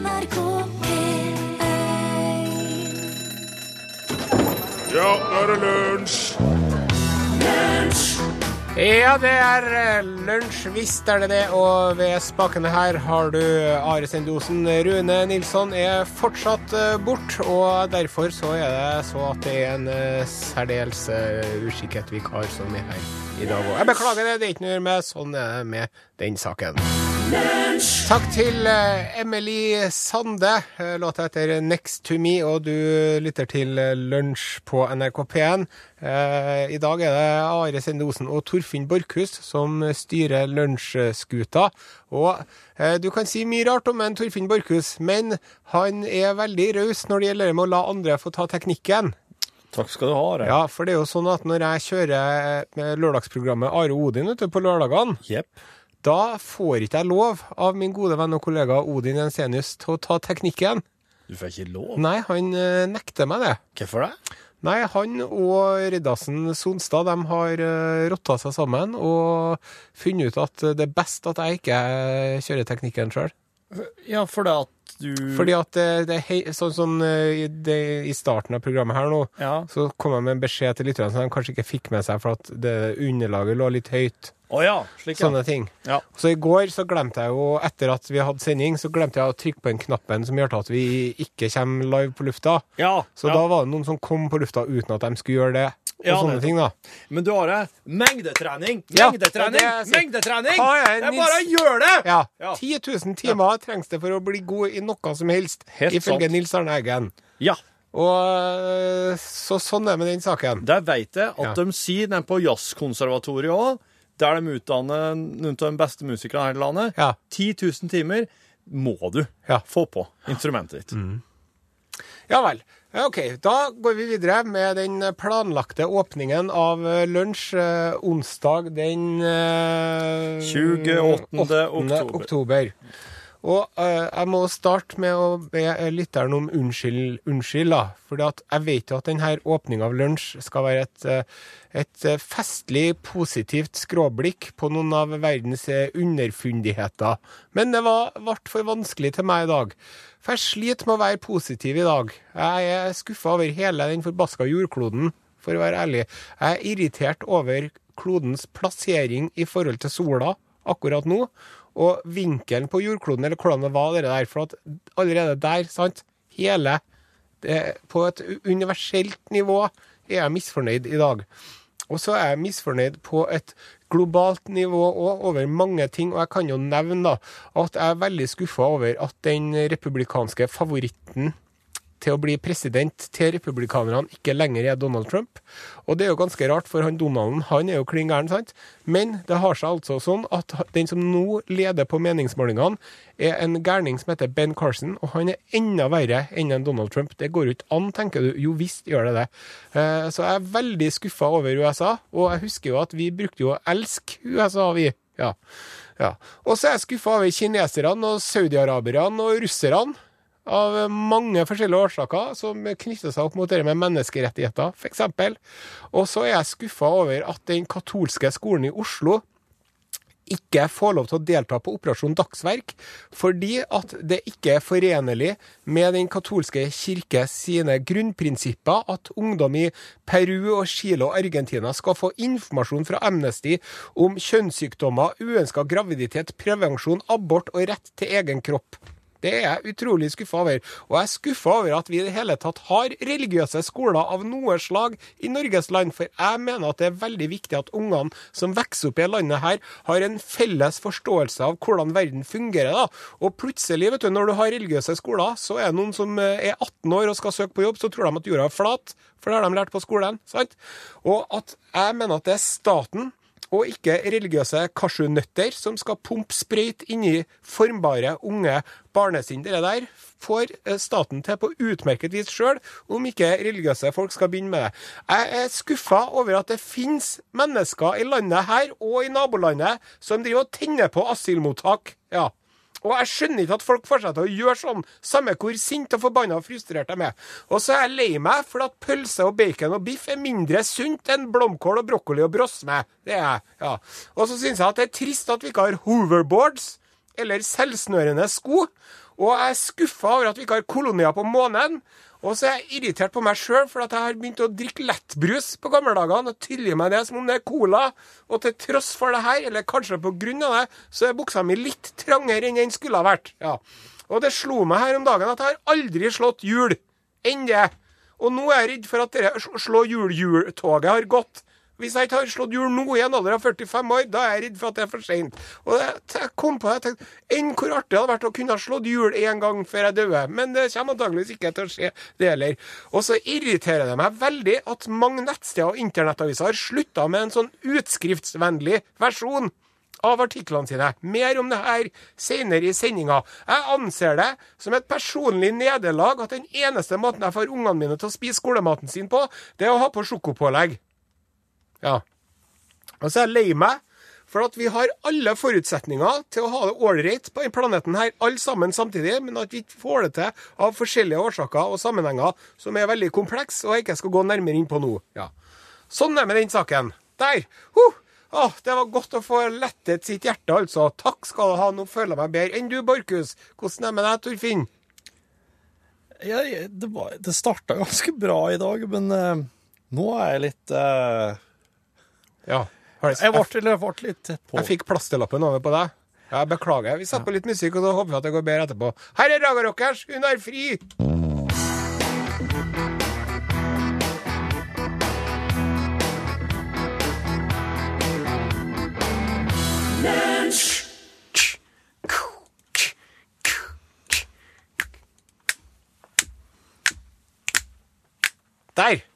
NRK P1 Ja, nå er det lunsj! Ja, det er eh, lunsj, visst er det det. Og ved spakene her har du Are Sendosen. Rune Nilsson er fortsatt eh, bort, og derfor så er det så at det er en eh, særdeles eh, uskikket vikar som er her i dag òg. Jeg beklager det, det er ikke noe med sånn er det med den saken. Takk til eh, Emily Sande. Eh, Låta heter 'Next to Me', og du lytter til eh, Lunsj på NRK P1. Eh, I dag er det Are Sendosen og Torfinn Borchhus som styrer lunsjskuta. Og du kan si mye rart om en Torfinn Borchhus, men han er veldig raus når det gjelder med å la andre få ta teknikken. Takk skal du ha. Are. Ja, for det er jo sånn at når jeg kjører lørdagsprogrammet Are Odin ute på lørdagene, Jepp. Da får ikke jeg lov av min gode venn og kollega Odin Jensenius til å ta teknikken. Du får ikke lov. Nei, han eh, nekter meg det. Hvorfor det? Nei, han og Riddarsen Sonstad de har uh, rotta seg sammen og funnet ut at det er best at jeg ikke eh, kjører teknikken sjøl. Ja, fordi at du Fordi at det, det er hei, sånn som eh, i, det, i starten av programmet her nå, Ja. så kom jeg med en beskjed til lytterne som de kanskje ikke fikk med seg, for at det underlaget lå litt høyt. Oh ja, slik ja. Sånne ting. Ja. Så i går så glemte jeg jo, etter at vi hadde sending, så glemte jeg å trykke på den knappen som gjør at vi ikke kommer live på lufta. Ja, Så da var det noen som kom på lufta uten at de skulle gjøre det. Og Ja, sånne ting, da. Men du har det. mengdetrening! Ja, Mengdetrening! det er det. Mengdetrening! Er Det er bare å gjøre det! Ja. Ja. 10 000 timer trengs det for å bli god i noe som helst, Helt ifølge sant. Nils Arne Eggen. Ja. Og øh, så sånn er det med den saken. Der veit jeg at Ja. de sier den på jazzkonservatoriet òg, der de utdanner noen av de beste musikerne her i landet. Ja. 10 000 timer må du Ja. Mm. få på instrumentet ditt. Ja vel. OK, da går vi videre med den planlagte åpningen av øh, lunsj øh, onsdag den øh, 28. 8. oktober. oktober. Og uh, jeg må starte med å be lytteren om unnskyld, unnskyld da. For jeg vet jo at denne åpninga av lunsj skal være et, øh, et festlig, positivt skråblikk på noen av verdens underfundigheter. Men det var, ble for vanskelig til meg i dag. For jeg sliter med å være positiv i dag. Jeg er skuffa over hele den forbaska jordkloden, for å være ærlig. Jeg er irritert over klodens plassering i forhold til sola akkurat nå, og vinkelen på jordkloden, eller hvordan det var det der. For at allerede der, sant, hele det, På et universelt nivå er jeg misfornøyd i dag. Og så er jeg misfornøyd på et globalt nivå òg, over mange ting. Og jeg kan jo nevne da, at jeg er veldig skuffa over at den republikanske favoritten til å bli president til republikanerne ikke lenger er Donald Trump. Og det er jo ganske rart, for han Donalden han er jo klin gæren, sant? Men det har seg altså sånn at den som nå leder på meningsmålingene, er en gærning som heter Ben Carson, og han er enda verre enn en Donald Trump. Det går jo ikke an, tenker du. Jo visst gjør det det. Eh, Så jeg er veldig skuffa over USA, og jeg husker jo at vi brukte jo å elske USA, vi. Ja. ja. Og så er jeg skuffa over kineserne og saudiaraberne og russerne av mange forskjellige årsaker som knytter seg opp mot det med menneskerettigheter, f.eks. Og så er jeg skuffa over at den katolske skolen i Oslo ikke får lov til å delta på Operasjon Dagsverk, fordi at det ikke er forenlig med den katolske kirke sine grunnprinsipper at ungdom i Peru og Chile og Argentina skal få informasjon fra Amnesty om kjønnssykdommer, uønska graviditet, prevensjon, abort og rett til egen kropp. Det er jeg utrolig skuffa over. Og jeg er skuffa over at vi i det hele tatt har religiøse skoler av noe slag i Norges land, for jeg mener at det er veldig viktig at ungene som vokser opp i landet her, har en felles forståelse av hvordan verden fungerer. da. Og plutselig, vet du, når du har religiøse skoler, så er det noen som eh, er 18 år og skal søke på jobb, så tror de at jorda er flat, for det har de lært på skolen. sant? Og at jeg mener at det er staten og ikke religiøse kasjunøtter som skal pumpe sprøyt inni formbare unge barnesinn. Det der får eh, staten til på utmerket vis sjøl, om ikke religiøse folk skal begynne med det. Jeg er skuffa over at det finnes mennesker i landet her og i nabolandet som driver og tenner på asylmottak. Ja. Og jeg skjønner ikke at folk fortsetter å gjøre sånn, samme hvor sint og forbanna og frustrert de er. Og så er jeg lei meg for at pølse og bacon og biff er mindre sunt enn blomkål og brokkoli og brosme. Det er jeg, ja. Og så syns jeg at det er trist at vi ikke har hoverboards eller selvsnørende sko. Og jeg er skuffa over at vi ikke har kolonier på månen. Og så er jeg irritert på meg sjøl for at jeg har begynt å drikke lettbrus på gammeldagene og tylle meg det som om det er cola. Og til tross for det her, eller kanskje på grunn av det, så er buksa mi litt trangere enn den skulle ha vært. Ja. Og det slo meg her om dagen at jeg har aldri slått hjul enn det. Og nå er jeg redd for at det slå hjul-hjul-toget har gått. Hvis jeg ikke har slått hjul nå i en alder av 45 år, da er jeg redd for at det er for seint. Og jeg kom på det, jeg tenkte, Enn hvor artig det hadde vært å kunne ha slått hjul en gang før jeg dør. Men det kommer antageligvis ikke til å skje, det heller. Og så irriterer det meg veldig at mange nettsteder og internettaviser har slutta med en sånn utskriftsvennlig versjon av artiklene sine. Mer om det her senere i sendinga. Jeg anser det som et personlig nederlag at den eneste måten jeg får ungene mine til å spise skolematen sin på, det er å ha på sjokopålegg. Ja. Og så er jeg lei meg for at vi har alle forutsetninger til å ha det ålreit på denne planeten her, alle sammen samtidig, men at vi ikke får det til av forskjellige årsaker og sammenhenger som er veldig komplekse, og jeg ikke skal gå nærmere inn på nå. Ja. Sånn er det med den saken. Der! Huh. Åh, det var godt å få lettet sitt hjerte, altså. Takk skal du ha, nå føler jeg meg bedre. Enn du, Borchhus? Hvordan er det med deg, Torfinn? Ja, det, var- det starta ganske bra i dag, men eh, nå er jeg litt eh, Ja. Jeg ble, eller jeg ble litt på. Jeg fikk plasterlappen over på deg. Ja, Beklager. Vi setter på litt musikk, og så håper vi at det går bedre etterpå. Her er Raga Rockers, hun er fri! Der!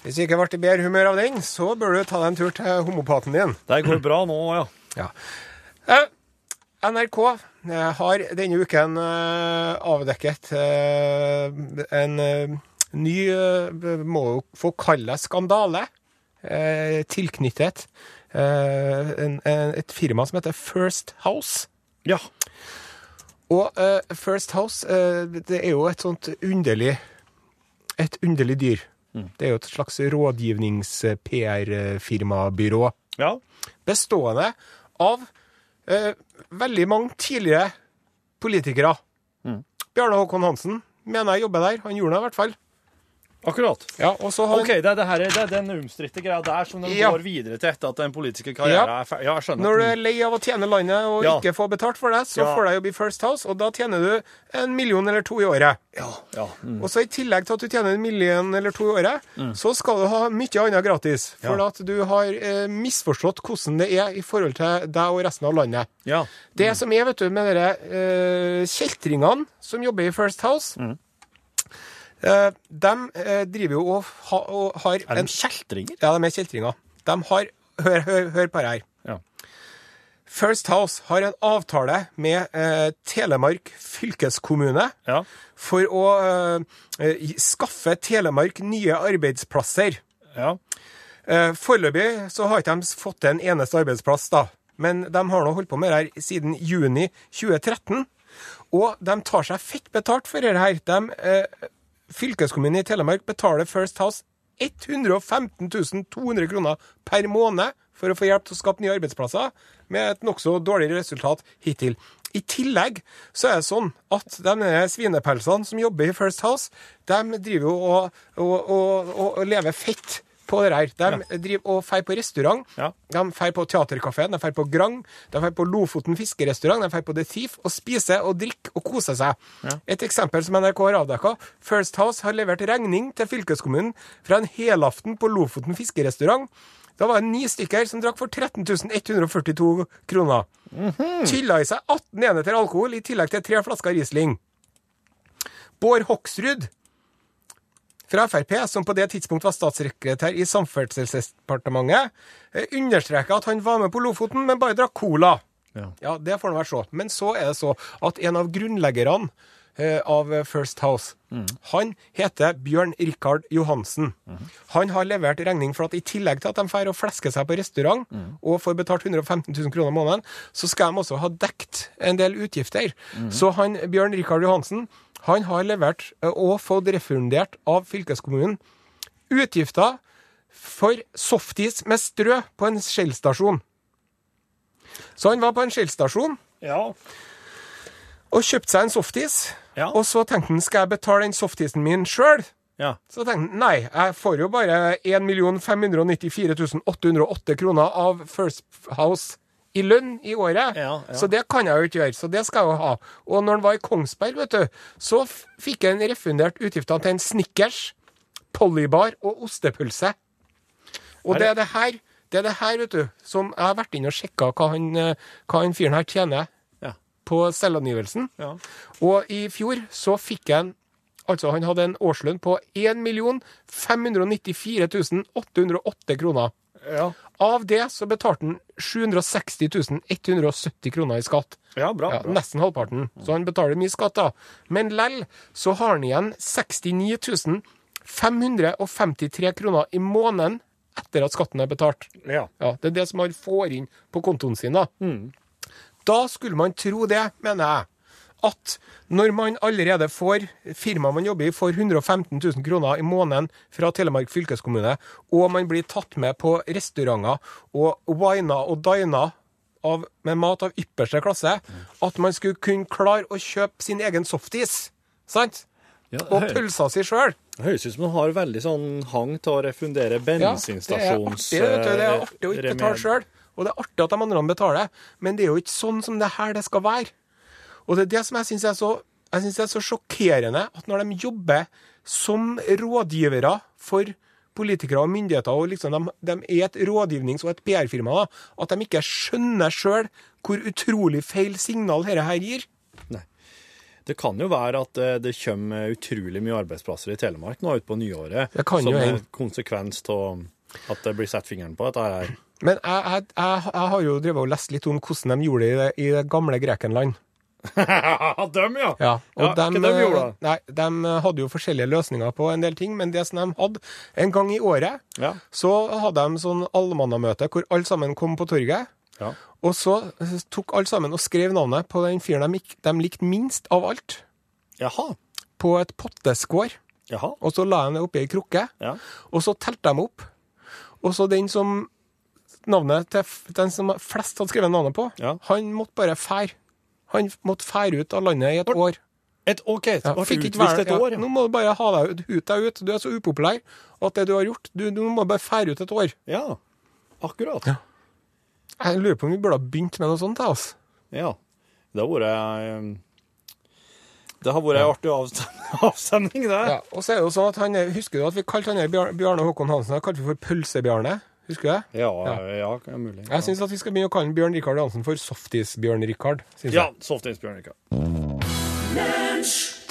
Hvis du ikke ble i bedre humør av den, så bør du ta deg en tur til homopaten din. Det går bra nå, ja. Ja. Eh, NRK eh, har denne uken eh, avdekket eh, en ny Må jo få kalle skandale. Tilknyttet en, en, et firma som heter First House. Ja. Og First House, det er jo et sånt underlig Et underlig dyr. Det er jo et slags rådgivnings-PR-firmabyrå ja. bestående av eh, veldig mange tidligere politikere. Bjarne Håkon Hansen mener jeg jobber der. Han gjorde det i hvert fall. Akkurat. Ja, har OK, det er, det her, det er den umstridte greia der som den Ja. går videre til etter at den politiske karrieren er ferdig. Ja, jeg skjønner. Når du er lei av å tjene landet og Ja. ikke få betalt for det, så får du jobb i First House, og da tjener du en million eller to i året. Ja, ja. Mm. Og så I tillegg til at du tjener en million eller to i året, så skal du ha mye annet gratis. For at du har eh, misforstått hvordan det er i forhold til deg og resten av landet. ja. Det som er vet du, med de eh, kjeltringene som jobber i First House eh, De eh, driver jo og, ha, og har Er de en kjeltringer? Ja, de er kjeltringer. De har Hør, hør, hør på det her. Ja. First House har en avtale med eh, Telemark fylkeskommune Ja. for å eh, eh, skaffe Telemark nye arbeidsplasser. ja. Eh, Foreløpig så har ikke de fått til en eneste arbeidsplass, da. Men de har nå holdt på med det her siden juni 2013. Og de tar seg fett betalt for det her. De, eh, fylkeskommunen i Telemark betaler First House 115 200 kroner per måned for å få hjelp til å skape nye arbeidsplasser, med et nokså dårlig resultat hittil. I tillegg så er det sånn at de svinepelsene som jobber i First House, de driver jo og, og, og, og, lever fett på det her. De driver og drar på restaurant. Ja. De drar på Teaterkafeen, de drar på Grang, de drar på Lofoten fiskerestaurant, de drar på The Thief og spiser og drikker og koser seg. Et eksempel som NRK har avdekka. First House har levert regning til fylkeskommunen fra en helaften på Lofoten fiskerestaurant. Da var det ni stykker som drakk for 13 142 kroner. Tylla i seg 18 enheter alkohol i tillegg til tre flasker Riesling. Bård Hoksrud fra Frp, som på det tidspunkt var statssekretær i Samferdselsdepartementet, eh, understreka at han var med på Lofoten, men bare drakk cola. Ja. Ja, det får nå være så. Men så er det så at en av grunnleggerne eh, av First House, han heter Bjørn Rikard Johansen. Han har levert regning for at i tillegg til at de drar og flesker seg på restaurant og får betalt 115 000 kroner måneden, så skal de også ha dekt en del utgifter. Så han, Bjørn Rikard Johansen han har levert eh, og fått refundert av fylkeskommunen utgifter for softis med strø på en Shell-stasjon. Så han var på en Shell-stasjon, Ja. Og kjøpte seg en softis. Ja. Og så tenkte han skal jeg betale den softisen min sjøl? Ja. Så tenkte han nei, jeg får jo bare 1 594 808 kroner av First House i lønn i året. Ja, ja. Så det kan jeg jo ikke gjøre. Så det skal jeg jo ha. Og når han var i Kongsberg, vet du, så fikk han refundert utgiftene til en Snickers, Pollybar og ostepølse. Og det er det her, det er det her, vet du, som jeg har vært inne og sjekka hva han, eh, hva han fyren her tjener Ja. på selvangivelsen. Ja. Og i fjor så fikk han Altså, han hadde en årslønn på 1 594 808 kroner. Ja. Av det så betalte han 760 170 kroner i skatt. ja, bra. Ja, bra. nesten halvparten. Så han betaler mye skatt, da. Men lell så har han igjen 69 553 kroner i måneden etter at skatten er betalt. Ja. Ja, Det er det som han får inn på kontoen sin. Da Da skulle man tro det, mener jeg, at når man allerede får firmaet man jobber i, får 115 000 kroner i måneden fra Telemark fylkeskommune, og man blir tatt med på restauranter og wina og diner av, med mat av ypperste klasse, at man skulle kunne klare å kjøpe sin egen softis. Sant? Ja, Og pølsa si sjøl. Det høres ut som du har veldig sånn hang til å refundere Ja, det er bensinstasjons... artig, vet du. Det er artig å ikke eh, betale sjøl. Og det er artig at de andre betaler, men det er jo ikke sånn som det her det skal være. Og det er det som jeg syns er så jeg synes det er så sjokkerende, at når de jobber som rådgivere for politikere og myndigheter, og liksom de, de er et rådgivnings- og et PR-firma, at de ikke skjønner sjøl hvor utrolig feil signal dette her gir. Nei. Det kan jo være at eh, det kommer utrolig mye arbeidsplasser i Telemark nå utpå nyåret. Det kan som jo en konsekvens av at det blir satt fingeren på dette her. Men jeg, jeg, jeg, jeg har jo drevet og lest litt om hvordan de gjorde det i det, i det gamle Grekenland. Dem, ja! Ja, Ja, dem, hva de gjorde da? Nei, de hadde jo forskjellige løsninger på en del ting, men det som de hadde en gang i året, Ja. så hadde de sånn allmannamøte hvor alle sammen kom på torget. Ja. Og så tok alle sammen og skrev navnet på den fyren de, de likte minst av alt, Jaha. på et potteskår. Jaha. Og så la de det oppi ei krukke, Ja. og så telte de opp. Og så den som navnet til den som flest hadde skrevet navnet på, Ja. han måtte bare fære. Han måtte fære ut av landet i et år. Et, OK, Ja, fikk ikke være- et år, ja. Nå må du bare ha deg ut, deg ut. Du er så upopulær at det du har gjort Du, du må bare fære ut et år. Ja. Akkurat. Ja. Jeg lurer på om vi burde ha begynt med noe sånt. Altså. Ja. Det har vært eh, Det har vært ei artig avstem- avstemning, det. Ja, og så er det jo sånn at han, er- Husker du at vi kalte han Bjarne Håkon Hansen han kalte vi for Pølse-Bjarne? Husker du det? Ja, ja, det er mulig. Jeg syns vi skal begynne å kalle Bjørn Rikard Hansen for Softis-Bjørn-Rikard. Ja, Softis-Bjørn Rikard.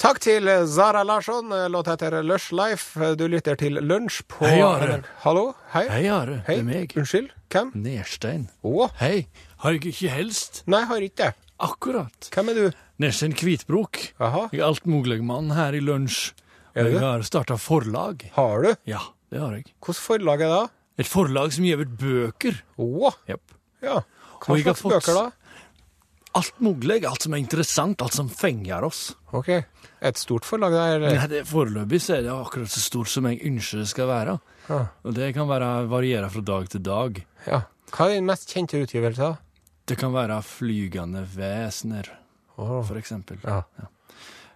Takk til Zara Larsson. Låt heter Lush Life. Du lytter til Lunsj på Hei, Are. Hallo? Hei. Hei, Are. Hei. Det er meg. Unnskyld? Hvem? Nerstein. Å? Hei. Har jeg ikke helst? Nei, har ikke det. Akkurat. Hvem er du? Nerstein Kvitbrok. Aha. Jeg er altmuligmann her i lunsj. Jeg har starta forlag. Har du? Ja, det har jeg. Hvilket forlag er det? Et forlag som gir ut bøker. Oh. Yep. Ja. Hva slags fått- bøker, da? Alt mulig, alt som er interessant, alt som fenger oss. Ok. Et stort forlag, der? er det Foreløpig så er det akkurat så stort som jeg ønsker det skal være. Ja. Og det kan være, variere fra dag til dag. ja. Hva er din mest kjente utgivelse? da? Det kan være flygende vesener, oh. for eksempel. Ja.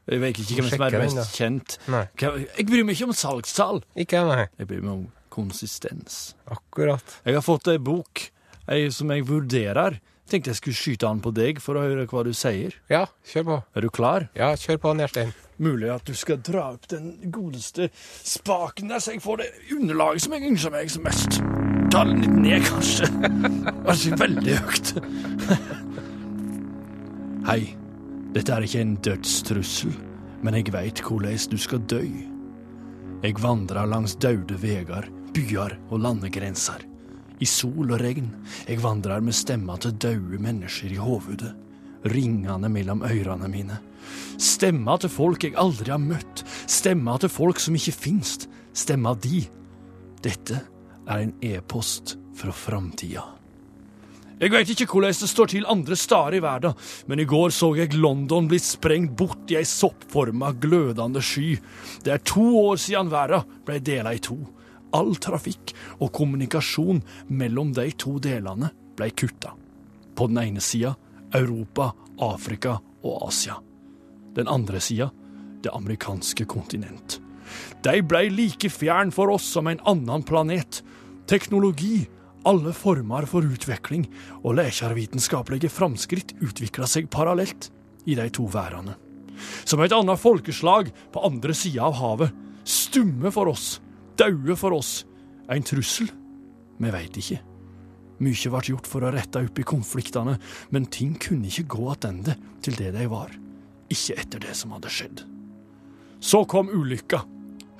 Jeg vet ikke hvem som er den, mest kjent. Nei. Jeg bryr meg ikke om salgstall. Ikke nei. Jeg bryr meg om konsistens. Akkurat. Jeg har fått ei bok ei som jeg vurderer. Tenkte jeg skulle skyte an på deg for å høre hva du sier. Ja, kjør på. Er du klar? Ja, kjør på, Njerstein. Mulig at du skal dra opp den godeste spaken der, så jeg får det underlaget som jeg ønsker meg som mest. Ta den litt ned, kanskje. Kanskje veldig høyt. Hei. Dette er ikke en dødstrussel, men jeg veit hvordan du skal dø. Jeg vandrer langs daude veier, byer og landegrenser. I sol og regn. Jeg vandrer med stemma til døde mennesker i hovedet. Ringende mellom ørene mine. Stemma til folk jeg aldri har møtt. Stemma til folk som ikke finst. Stemma di. Dette er en e-post fra framtida. Jeg veit ikke hvordan det står til andre steder i verden, men i går så jeg London bli sprengt bort i ei soppforma, glødende sky. Det er to år siden verden ble dela i to. All trafikk og kommunikasjon mellom de to delene ble kutta. På den ene sida Europa, Afrika og Asia. den andre sida, det amerikanske kontinent. De blei like fjern for oss som en annen planet. Teknologi, alle former for utvikling og lekervitenskapelige framskritt utvikla seg parallelt i de to værene. Som et annet folkeslag på andre sida av havet. Stumme for oss, daue for oss. En trussel? Vi veit ikke. Mykje ble gjort for å rette opp i konfliktene, men ting kunne ikke gå attende til det de var. Ikke etter det som hadde skjedd. Så kom ulykka.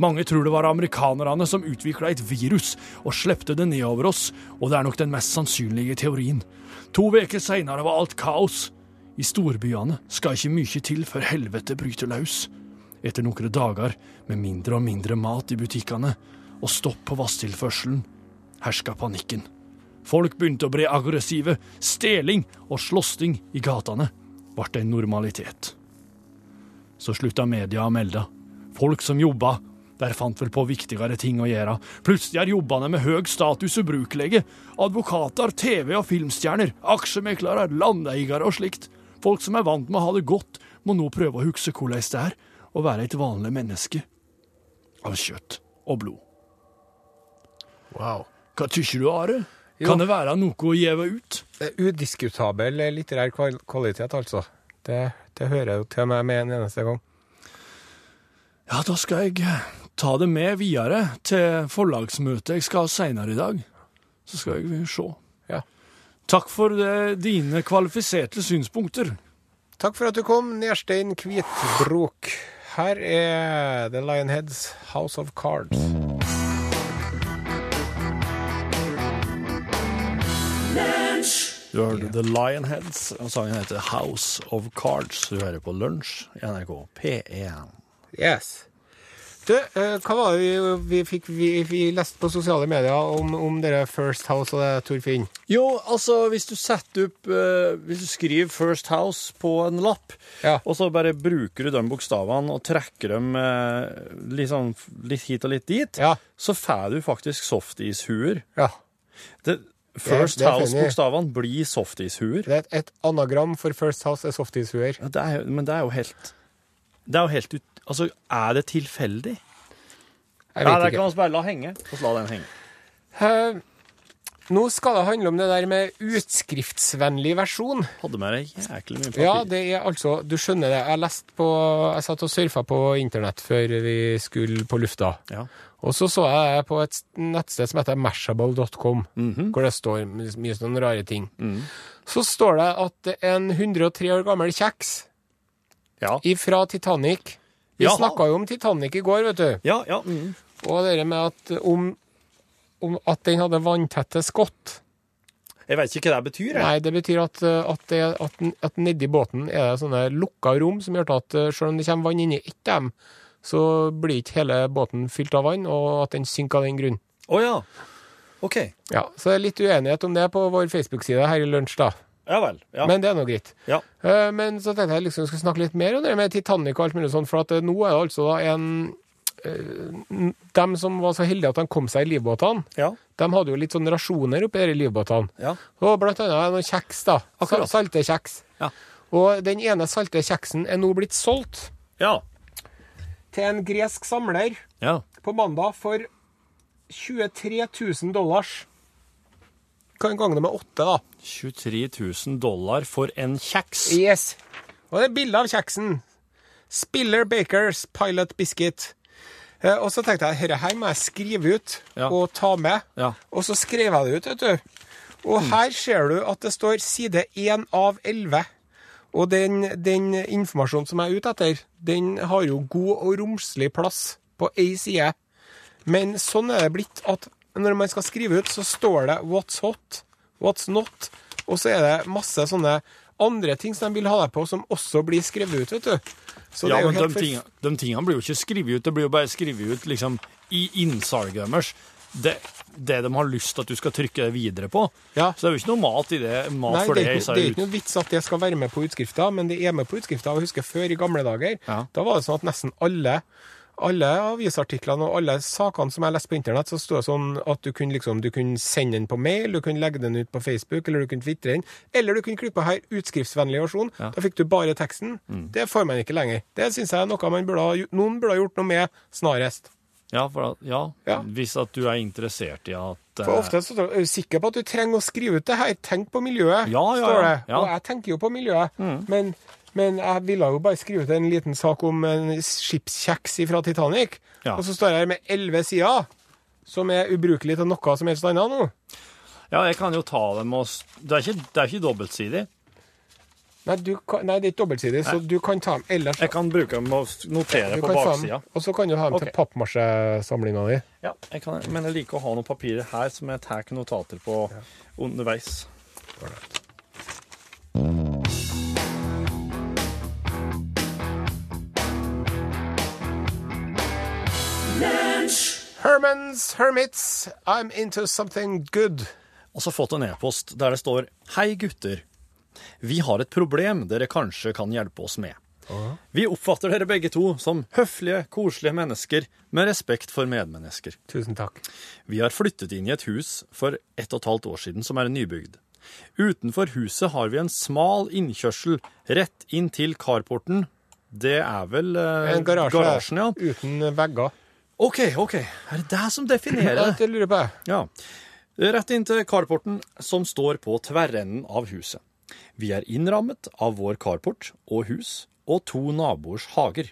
Mange tror det var amerikanerne som utvikla et virus og slepte det nedover oss, og det er nok den mest sannsynlige teorien. To uker seinere var alt kaos. I storbyene skal ikke mye til før helvete bryter løs. Etter noen dager med mindre og mindre mat i butikkene og stopp på vasstilførselen herska panikken. Folk begynte å bli aggressive. Steling og slåssing i gatene ble en normalitet. Så slutta media å melde. Folk som jobba der fant vel på viktigere ting å gjøre. Plutselig er jobbene med høy status ubrukelige. Advokater, TV- og filmstjerner, aksjemeklere, landeiere og slikt. Folk som er vant med å ha det godt, må nå prøve å huske hvordan det er å være et vanlig menneske av kjøtt og blod. Wow. Hva tykker du, Are? Jo. Kan det være noe å gjeve ut? Udiskutabel litterær kvalitet, altså. Det, det hører jeg jo til meg med en eneste gang. Ja, da skal jeg ta det med videre til forlagsmøtet jeg skal ha seinere i dag. Så skal jeg se. Ja. Takk for det, dine kvalifiserte synspunkter. Takk for at du kom, Nerstein Kvitbrok. Her er The Lionheads House of Cards. Du hørte The Lionheads, og sangen heter House of Cards. Du hører på Lunsj i NRK P1. Yes. Du, eh, hva var det vi, vi fikk vi, vi leste på sosiale medier om, om dere First House og det, Torfinn? Jo, altså, hvis du setter opp eh, Hvis du skriver First House på en lapp, Ja. og så bare bruker du de bokstavene og trekker dem eh, sånn, litt hit og litt dit, Ja. så får du faktisk softis-huer. ja. Det- First. House-bokstavene blir softis-huer. Det er et, et anagram for First House er softishuer. Ja, det er Men det er jo helt Det er jo helt ut... Altså, er det tilfeldig? Jeg vet Nei, det ikke. kan vi bare la henge. Og så la den henge. Eh, nå skal det handle om det der med utskriftsvennlig versjon. Hadde med deg jæklig mye papir. Ja, det er altså Du skjønner det. Jeg leste på Jeg satt og surfa på internett før vi skulle på lufta. Ja. Og så så jeg på et nettsted som heter mashable.com, Mhm. hvor det står mye sånne rare ting. Mm. Så står det at en 103 år gammel kjeks Ja. fra Titanic Vi ja. snakka jo om Titanic i går, vet du. Ja, ja. Mm. Og det med at om, om at den hadde vanntette skott. Jeg vet ikke hva det betyr. Jeg. Nei, det betyr at, uh, at, det, at, at nedi båten er det sånne lukka rom som gjør at uh, selv om det kommer vann inni ett dem, så blir ikke hele båten fylt av vann, og at den synker av den grunn. Å ja. OK. Ja, Så det er litt uenighet om det på vår Facebook-side her i lunsj, da. Ja vel. Ja. Men det er nå greit. ja. Uh, men så tenkte jeg liksom jeg skulle snakke litt mer om det med Titanic og alt mulig sånn, for at uh, nå er det altså da en uh, Dem som var så heldige at de kom seg i livbåtene, ja. de hadde jo litt sånn rasjoner oppi de livbåtene. ja. Og blant annet noen kjeks, da. Akkurat. Salte kjeks. Ja. Og den ene salte kjeksen er nå blitt solgt Ja. til en gresk samler ja. på mandag for 23 000 dollars. Kan gange det med åtte, da. 23 000 dollar for en kjeks. Yes. Og det er bilde av kjeksen. Spiller Bakers Pilot Biscuit. Eh, og så tenkte jeg dette her må jeg skrive ut Ja. og ta med. Ja. Og så skrev jeg det ut, vet du. Og her ser du at det står side 1 av 11. Og den, den informasjonen som jeg er ute etter, den har jo god og romslig plass på ei side. Men sånn er det blitt at når man skal skrive ut, så står det 'what's hot', 'what's not', og så er det masse sånne andre ting som de vil ha deg på, som også blir skrevet ut, vet du. Så det ja, men de, for... tingene, de tingene blir jo ikke skrevet ut, det blir jo bare skrevet ut liksom i innsalget deres. Det, det de har lyst til at du skal trykke det videre på. Ja. Så det er jo ikke noe mat i det. Mat Nei, det det, er, ikke, det er ikke noe vits at det skal være med på utskrifta, men det er med på utskrifta. Jeg husker før i gamle dager, Ja. da var det sånn at nesten alle alle avisartiklene og alle sakene som jeg leste på internett, så sto det sånn at du kunne, liksom, du kunne sende den på mail, du kunne legge den ut på Facebook, eller du kunne tvitre den, eller du kunne klikke på her utskriftsvennlig versjon. Ja. Da fikk du bare teksten. Det får man ikke lenger. Det syns jeg er noe man burde ha, noen burde ha gjort noe med snarest. Ja, for ja, Ja. hvis at du er interessert i at For eh, ofte så er du sikker på at du trenger å skrive ut det her. Tenk på miljøet, Ja, ja, står det. Ja. Mm. Og jeg tenker jo på miljøet. Men, men jeg ville jo bare skrive ut en liten sak om en skipskjeks fra Titanic. Ja. Og så står jeg her med elleve sider, som er ubrukelig til noe som helst annet nå. Ja, jeg kan jo ta dem og Det er ikke, det er ikke dobbeltsidig. Nei, du kan, nei, det er ikke dobbeltsidig, så du kan ta dem ellers. Jeg kan bruke dem og notere på baksida. og så kan du ha dem okay. til pappmasjesamlinga di. Ja, jeg kan, men jeg liker å ha noen papirer her som jeg tar notater på underveis. Hermans Hermits, I'm into something good. Og så fått en e-post der det står Hei gutter. Vi har et problem dere kanskje kan hjelpe oss med. Vi oppfatter dere begge to som høflige, koselige mennesker med respekt for medmennesker. Tusen takk. Vi har flyttet inn i et hus for ett og et halvt år siden som er nybygd. Utenfor huset har vi en smal innkjørsel rett inn til carporten. Det er vel eh, En garasje garasjen, ja. uten vegger. OK, OK. Er det det som definerer det? det lurer på. Ja. Rett inn til carporten som står på tverrenden av huset. Vi er innrammet av vår carport og hus og to naboers hager.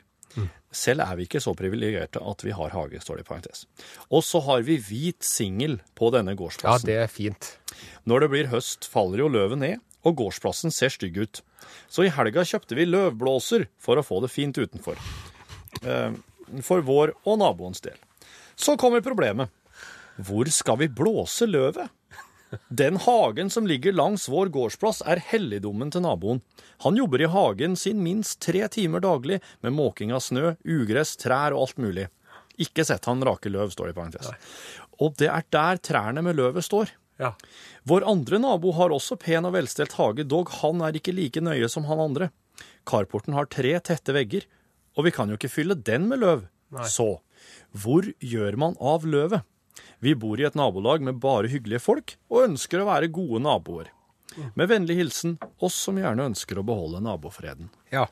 Selv er vi ikke så privilegerte at vi har hage, står det i parentes. Og så har vi hvit singel på denne gårdsplassen. Ja, det er fint. Når det blir høst, faller jo løvet ned, og gårdsplassen ser stygg ut. Så i helga kjøpte vi løvblåser for å få det fint utenfor. Eh, For vår og naboens del. Så kommer problemet. Hvor skal vi blåse løvet? Den hagen som ligger langs vår gårdsplass, er helligdommen til naboen. Han jobber i hagen sin minst tre timer daglig med måking av snø, ugress, trær og alt mulig. Ikke sett han rake løv, står det i parentes. Og det er der trærne med løvet står. Ja. Vår andre nabo har også pen og velstelt hage, dog han er ikke like nøye som han andre. Carporten har tre tette vegger, og vi kan jo ikke fylle den med løv. Så hvor gjør man av løvet? Vi bor i et nabolag med bare hyggelige folk, og ønsker å være gode naboer. Med vennlig hilsen oss som gjerne ønsker å beholde nabofreden. ja.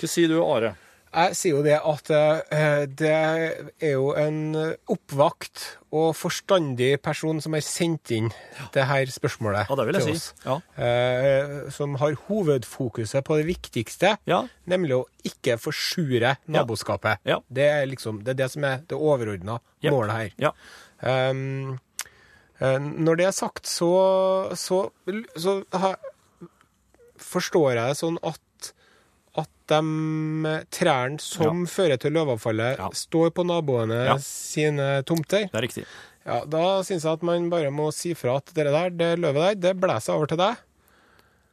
Hva sier du, Are? Jeg sier jo det at eh, det er jo en oppvakt og forstandig person som har sendt inn det her spørsmålet Ja, det vil jeg til si. oss. Ja. Eh, som har hovedfokuset på det viktigste, Ja. nemlig å ikke forsure naboskapet. Ja. Det er liksom det, er det som er det overordna yep. målet her. Ja. Um, når det er sagt, så, så, så forstår jeg det sånn at, at de trærne som fører til løvavfallet, Ja. står på naboene Ja. sine tomter. Det er riktig. Ja, Da syns jeg at man bare må si fra at det der, det løvet der, det blæser over til deg.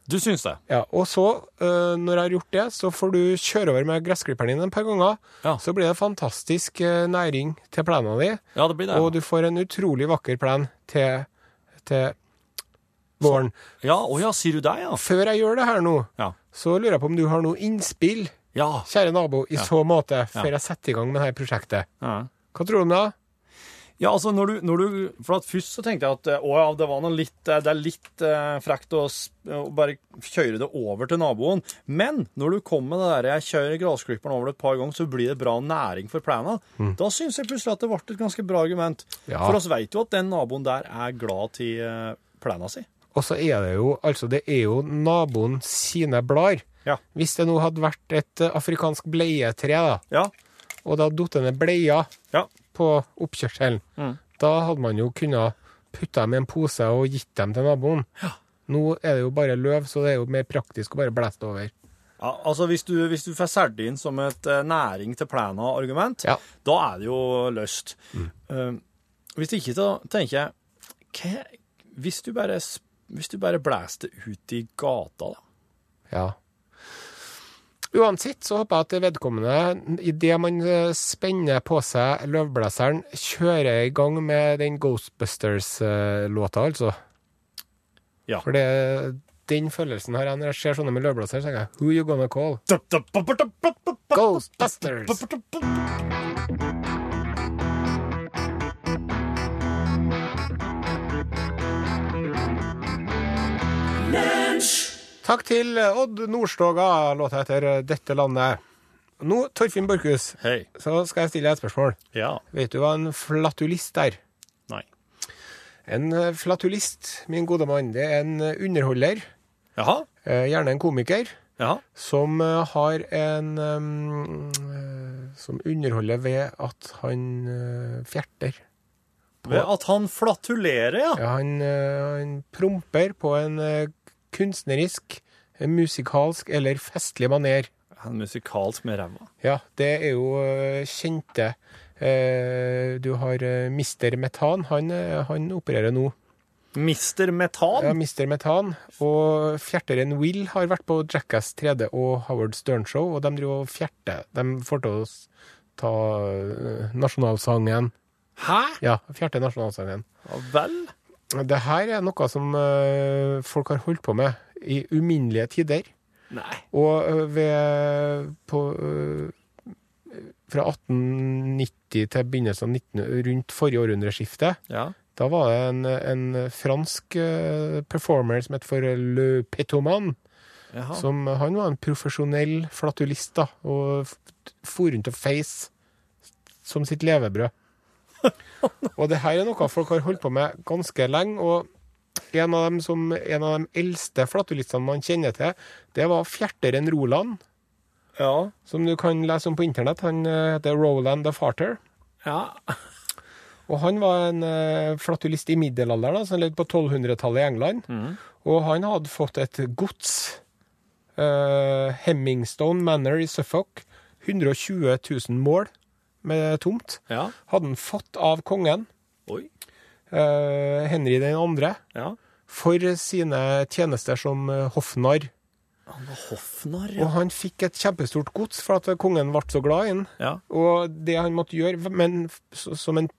Du syns det? Ja, Og så, eh, når jeg har gjort det, så får du kjøre over med gressklipperen din et par ganger. Ja. Så blir det fantastisk eh, næring til plenen din. Ja, det blir det. Og du får en utrolig vakker plen til, til våren. Ja, å ja, sier du det, ja? Før jeg gjør det her nå, Ja. så lurer jeg på om du har noe innspill, Ja. kjære nabo, i så måte, før jeg setter i gang med dette prosjektet. ja. Hva tror du om det? Ja, altså når du, når du For at først så tenkte jeg at å ja, det var noe litt eh, Det er litt eh, frekt å, å bare kjøre det over til naboen. Men når du kommer med det der jeg kjører grasklipperen over det et par ganger, så blir det bra næring for plena. Da syns jeg plutselig at det ble et ganske bra argument. Ja. For oss vet jo at den naboen der er glad til eh, plena si. Og så er det jo altså det er jo naboen sine blader. Ja. Hvis det nå hadde vært et eh, afrikansk bleietre, da, Ja. og det hadde falt ned bleier Ja. på oppkjørselen, Mm. da hadde man jo kunnet putte dem i en pose og gitt dem til naboen. Nå er det jo bare løv, så det er jo mer praktisk å bare blæse over. Ja, altså Hvis du, hvis du får solgt inn som et eh, næring til plena-argument, Ja. da er det jo løst. Eh, hvis ikke, da tenker jeg hva, hvis, du bare, s- hvis du bare blæser det ut i gata, da. Ja. Uansett så håper jeg at vedkommende, idet man eh, spenner på seg løvblåseren, kjører i gang med den Ghostbusters-låta, altså. Ja. For det, den følelsen har jeg når jeg ser sånne med løvblåser, tenker jeg Who you gonna call? Ghostbusters! Takk til Odd Nordstoga, låta heter 'Dette landet'. Nå, Torfinn Borchhus, hey. så skal jeg stille deg et spørsmål. Ja. Vet du hva en flatulist er? Nei. En eh, flatulist, min gode mann, det er en eh, underholder, Jaha. eh, gjerne en komiker, Jaha. som eh, har en um, eh, Som underholder ved at han eh, fjerter. Ved at han flatulerer, ja. Ja, han, eh, han promper på en eh, kunstnerisk, musikalsk eller festlig maner. Han er musikalsk med ræva. Ja, det er jo eh, kjente eh, Du har eh, Mister Metan. Han, eh, han opererer nå. Mister Metan? Ja, Mister Metan. Og fjerteren Will har vært på Jackass 3D og Howard Stern Show, og de driver og fjerter. De får til å ta eh, nasjonalsangen. Hæ? Ja, fjerte nasjonalsangen. Ja vel? Det her er noe som eh, folk har holdt på med i uminnelige tider. Nei. Og ø, ved på ø, Fra 1890 til begynnelsen av 19, rundt forrige århundreskifte, Ja. da var det en, en fransk performer som het for Le Petoman. Jaha. Som, han var en profesjonell flatulist, da, og for rundt og feis som sitt levebrød. og det her er noe folk har holdt på med ganske lenge. og en av, dem som, en av de eldste flatulistene man kjenner til, det var fjerteren Roland, Ja. som du kan lese om på internett. Han eh, heter Roland the Farter. Ja. Og han var en eh, flatulist i middelalderen, som levde på 1200-tallet i England. Og han hadde fått et gods, Uh, Hemmingstone Manor i Suffolk, 120 000 mål med tomt, Ja. hadde han fått av kongen, eh, Henry den andre, Ja. for sine tjenester som eh, hoffnarr. Han var hoffnarr, Og han fikk et kjempestort gods for at kongen ble så glad i ham. Ja. Og det han måtte gjøre, men som en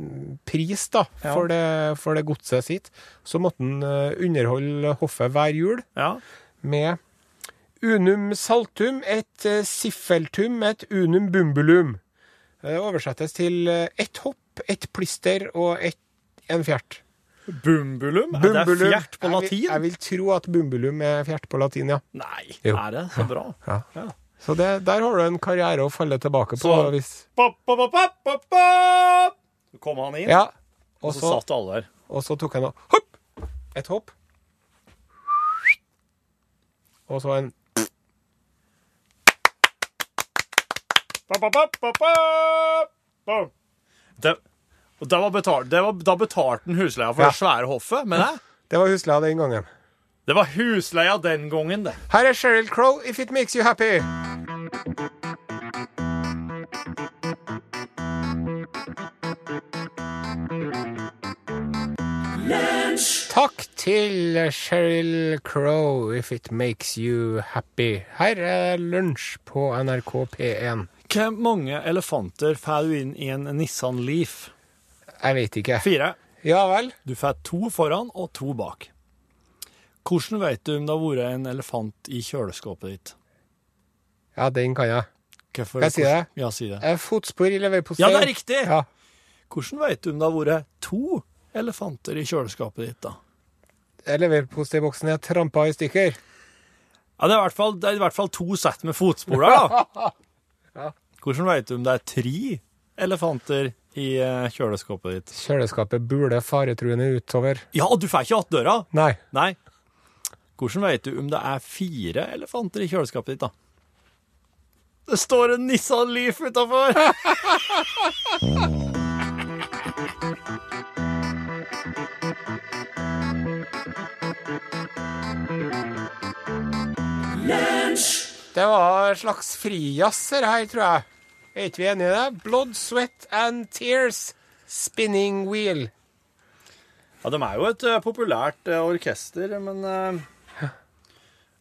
mm, pris da, Ja. for, det, for det godset sitt, så måtte han eh, underholde hoffet hver jul Ja. med unum saltum, et eh, siffeltum, et unum bumbulum. Det oversettes til eh, ett hopp, ett plister og et, en fjert. Bumbulum? Er det fjert på Jeg vil, latin? jeg vil tro at bumbulum er fjert på latin, ja. Nei, Jo. er det så bra? ja. Ja. Så det, der har du en karriere å falle tilbake på. Så- hvis, Pop, pop, pop, pop, pop, pop. Så kom han inn, ja. og så, satt alle der. og så tok han og hopp! Et hopp. Og så en Pop, pop, pop, pop, pop, pop. Det, det var betalt, det var, da betalte han husleia for Ja. det svære hoffet, men det, Det var husleia den gangen. det var husleia den gangen, det. Her er Sheryl Crow, 'If It Makes You Happy'. Takk til Sheryl Crow, 'If It Makes You Happy'. Her er lunsj på NRK P1. Hvor mange elefanter får du inn i en Nissan Leaf? Jeg vet ikke. Fire. Ja vel? Du får to foran og to bak. Hvordan vet du om det har vært en elefant i kjøleskapet ditt? Ja, den kan jeg. Hvorfor- jeg si det? Ja, si det. Fotspor i leverpostei. Ja, det er riktig! Ja. Hvordan vet du om det har vært to elefanter i kjøleskapet ditt, da? Leverposteiboksen er trampa i stykker. Ja, det er i hvert fall, det er i hvert fall to sett med fotspor der, da. Hvordan vet du om det er tre elefanter i eh, kjøleskapet ditt? Kjøleskapet buler faretruende utover. Ja, du får ikke att døra! Nei. Nei. Hvordan vet du om det er fire elefanter i kjøleskapet ditt, da? Det står en Nissan Leaf utafor! Det var en slags frijazzer her, tror jeg. Er ikke vi enige i det? Blood, sweat and tears. Spinning wheel. Ja, de er jo et uh, populært uh, orkester, men uh,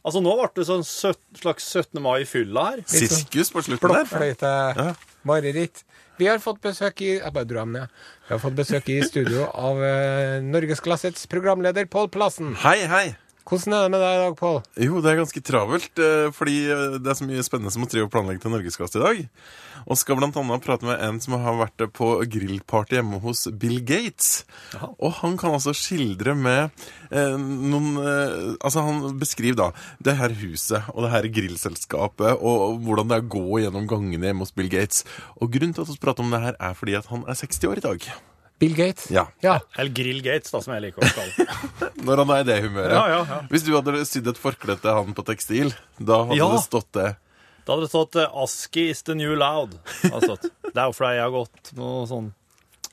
Altså, nå ble det sånn søt, slags 17. mai i fylla her. Sirkus på slutten der. Blokkfløyte. Mareritt. Vi har fått besøk i Jeg bare dro dem ned. Vi har fått besøk i studio av uh, Norgesklassets programleder Pål Plassen. Hei, hei. Hvordan er det med deg i dag, Pål? Jo, det er ganske travelt, eh, fordi eh, det er så mye spennende som å drive og planlegge til Norgesklasse i dag. Og skal annet prate med en som har vært på grillparty hjemme hos Bill Gates. Og han kan altså skildre med eh, noen eh, Altså, han beskriver da det her huset og det her grillselskapet og hvordan det er å gå gjennom gangene hjemme hos Bill Gates. Og grunnen til at vi prater om det her, er fordi at han er 60 år i dag. Bill Gates? Ja. ja. Eller Grill Gates, da, som jeg liker å kalle det. Når han er i det humøret. Ja, ja, ja. Hvis du hadde sydd et forkle til han på tekstil, da hadde Ja. det stått det. Da hadde det stått eh, 'Aski is the new loud'. det. Det er jo fordi jeg har gått noe sånn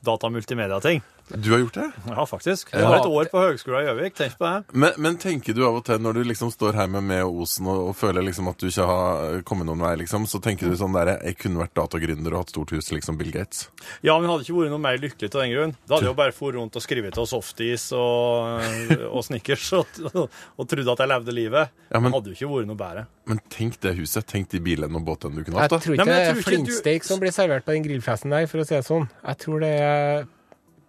datamultimedia-ting. Du har gjort det? Ja, faktisk. Jeg har et år på Høgskolen i Gjøvik. Tenk på det. Men, men tenker du av og til, når du liksom står her med Meo Osen og, og føler liksom at du ikke har kommet noen vei, liksom, så tenker du sånn der Jeg kunne vært datagründer og hatt stort hus, liksom Bill Gates. Ja, men jeg hadde ikke vært noe mer lykkelig til den grunn. Da hadde jeg jo bare for rundt og skrevet til softis og, og snickers og, og trodde at jeg levde livet. Ja, men- Det hadde jo ikke vært noe bedre. Men tenk det huset. Tenk de bilene og båtene du kunne hatt. da. tror ikke Nei, jeg det er tror du- som blir servert på den grillfesten der, for å si det sånn. Jeg tror det er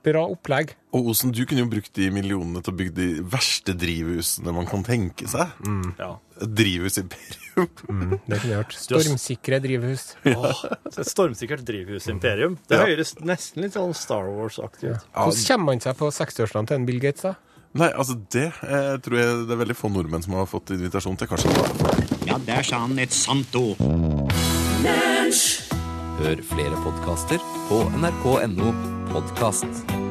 bra opplegg. Og Osen, du kunne jo brukt de millionene til å bygge de verste drivhusene man kan tenke seg. Ja. Drivhusimperium. Mm, Det kunne jeg hørt. Stormsikre drivhus. Åh, stormsikre stormsikkert drivhusimperium. Det Ja. høres nesten litt sånn Star Wars-aktig ut. Ja, Hvordan kommer man seg på 60-årsdagen til en Bill Gates, da? Nei, altså det eh, tror jeg det er veldig få nordmenn som har fått invitasjon til. Kanskje Ja, der sa han et sant ord. Hør flere podkaster på nrk.no podkast.